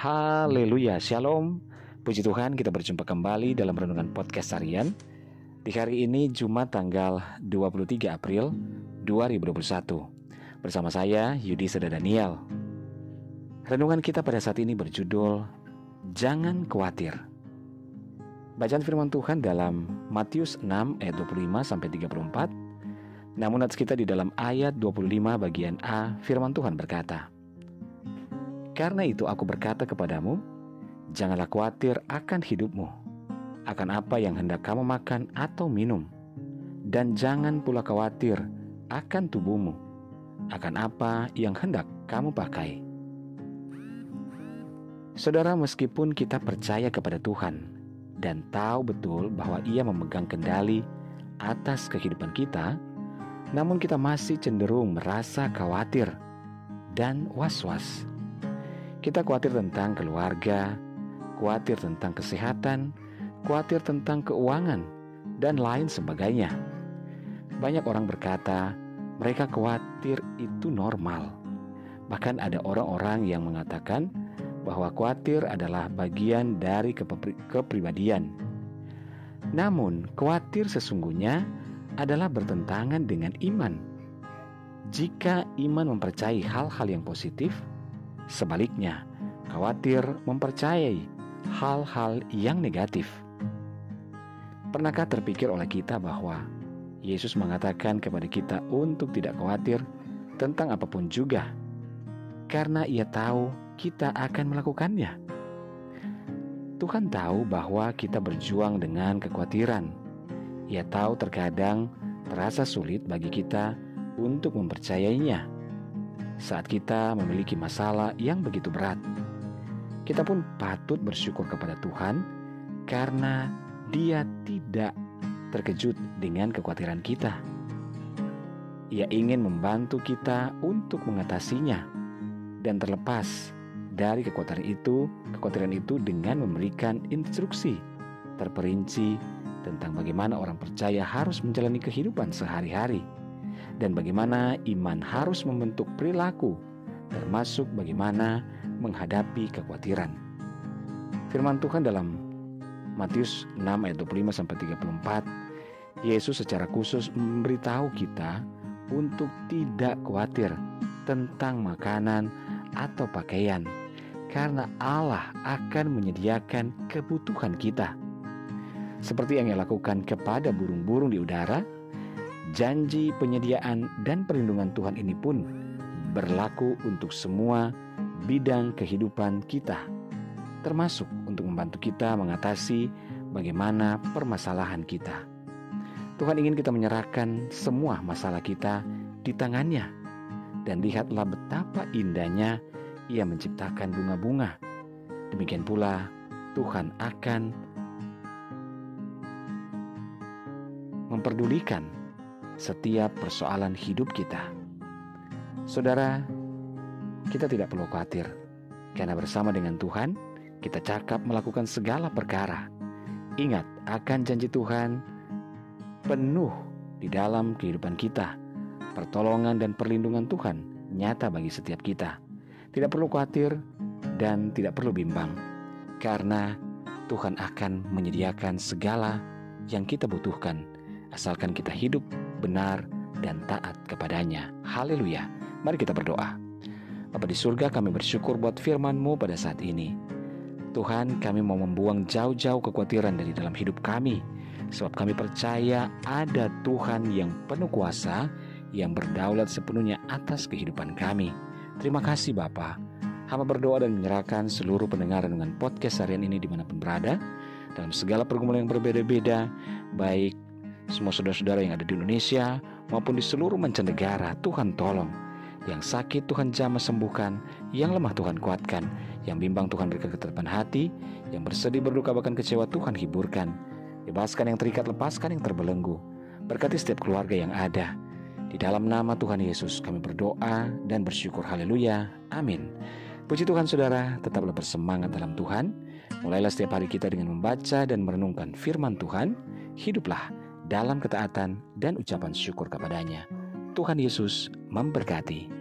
Haleluya, Shalom. Puji Tuhan, kita berjumpa kembali dalam renungan podcast harian. Di hari ini Jumat tanggal 23 April 2021. Bersama saya Yudi Seda Daniel. Renungan kita pada saat ini berjudul Jangan Khawatir. Bacaan firman Tuhan dalam Matius 6 ayat 25 sampai 34. Namun nats kita di dalam ayat 25 bagian A, firman Tuhan berkata, karena itu aku berkata kepadamu, janganlah khawatir akan hidupmu, akan apa yang hendak kamu makan atau minum, dan jangan pula khawatir akan tubuhmu, akan apa yang hendak kamu pakai. Saudara, meskipun kita percaya kepada Tuhan dan tahu betul bahwa Ia memegang kendali atas kehidupan kita, namun kita masih cenderung merasa khawatir dan was-was. Kita khawatir tentang keluarga, khawatir tentang kesehatan, khawatir tentang keuangan, dan lain sebagainya. Banyak orang berkata mereka khawatir itu normal. Bahkan ada orang-orang yang mengatakan bahwa khawatir adalah bagian dari kepribadian. Namun, khawatir sesungguhnya adalah bertentangan dengan iman. Jika iman mempercayai hal-hal yang positif, Sebaliknya, khawatir mempercayai hal-hal yang negatif. Pernahkah terpikir oleh kita bahwa Yesus mengatakan kepada kita untuk tidak khawatir tentang apa pun juga, karena Ia tahu kita akan melakukannya? Tuhan tahu bahwa kita berjuang dengan kekhawatiran. Ia tahu terkadang terasa sulit bagi kita untuk mempercayainya saat kita memiliki masalah yang begitu berat. Kita pun patut bersyukur kepada Tuhan karena Dia tidak terkejut dengan kekhawatiran kita. Ia ingin membantu kita untuk mengatasinya dan terlepas dari kekhawatiran itu, kekhawatiran itu dengan memberikan instruksi terperinci tentang bagaimana orang percaya harus menjalani kehidupan sehari-hari dan bagaimana iman harus membentuk perilaku, termasuk bagaimana menghadapi kekhawatiran. Firman Tuhan dalam Matius 6 ayat 25 sampai 34, Yesus secara khusus memberitahu kita untuk tidak khawatir tentang makanan atau pakaian karena Allah akan menyediakan kebutuhan kita. Seperti yang ia lakukan kepada burung-burung di udara, Janji penyediaan dan perlindungan Tuhan ini pun berlaku untuk semua bidang kehidupan kita, termasuk untuk membantu kita mengatasi bagaimana permasalahan kita. Tuhan ingin kita menyerahkan semua masalah kita di tangannya, dan lihatlah betapa indahnya Ia menciptakan bunga-bunga. Demikian pula Tuhan akan memperdulikan setiap persoalan hidup kita. Saudara, kita tidak perlu khawatir karena bersama dengan Tuhan kita cakap melakukan segala perkara. Ingat akan janji Tuhan penuh di dalam kehidupan kita. Pertolongan dan perlindungan Tuhan nyata bagi setiap kita. Tidak perlu khawatir dan tidak perlu bimbang karena Tuhan akan menyediakan segala yang kita butuhkan asalkan kita hidup benar, dan taat kepadanya. Haleluya. Mari kita berdoa. Bapa di surga kami bersyukur buat firman-Mu pada saat ini. Tuhan kami mau membuang jauh-jauh kekhawatiran dari dalam hidup kami. Sebab kami percaya ada Tuhan yang penuh kuasa yang berdaulat sepenuhnya atas kehidupan kami. Terima kasih Bapa. Hamba berdoa dan menyerahkan seluruh pendengar dengan podcast harian ini di mana pun berada. Dalam segala pergumulan yang berbeda-beda, baik semua saudara-saudara yang ada di Indonesia maupun di seluruh mancanegara, Tuhan tolong. Yang sakit Tuhan jamah sembuhkan, yang lemah Tuhan kuatkan, yang bimbang Tuhan berikan ketetapan hati, yang bersedih berduka bahkan kecewa Tuhan hiburkan. Bebaskan yang terikat, lepaskan yang terbelenggu. Berkati setiap keluarga yang ada. Di dalam nama Tuhan Yesus kami berdoa dan bersyukur haleluya. Amin. Puji Tuhan saudara, tetaplah bersemangat dalam Tuhan. Mulailah setiap hari kita dengan membaca dan merenungkan firman Tuhan. Hiduplah dalam ketaatan dan ucapan syukur kepadanya. Tuhan Yesus memberkati.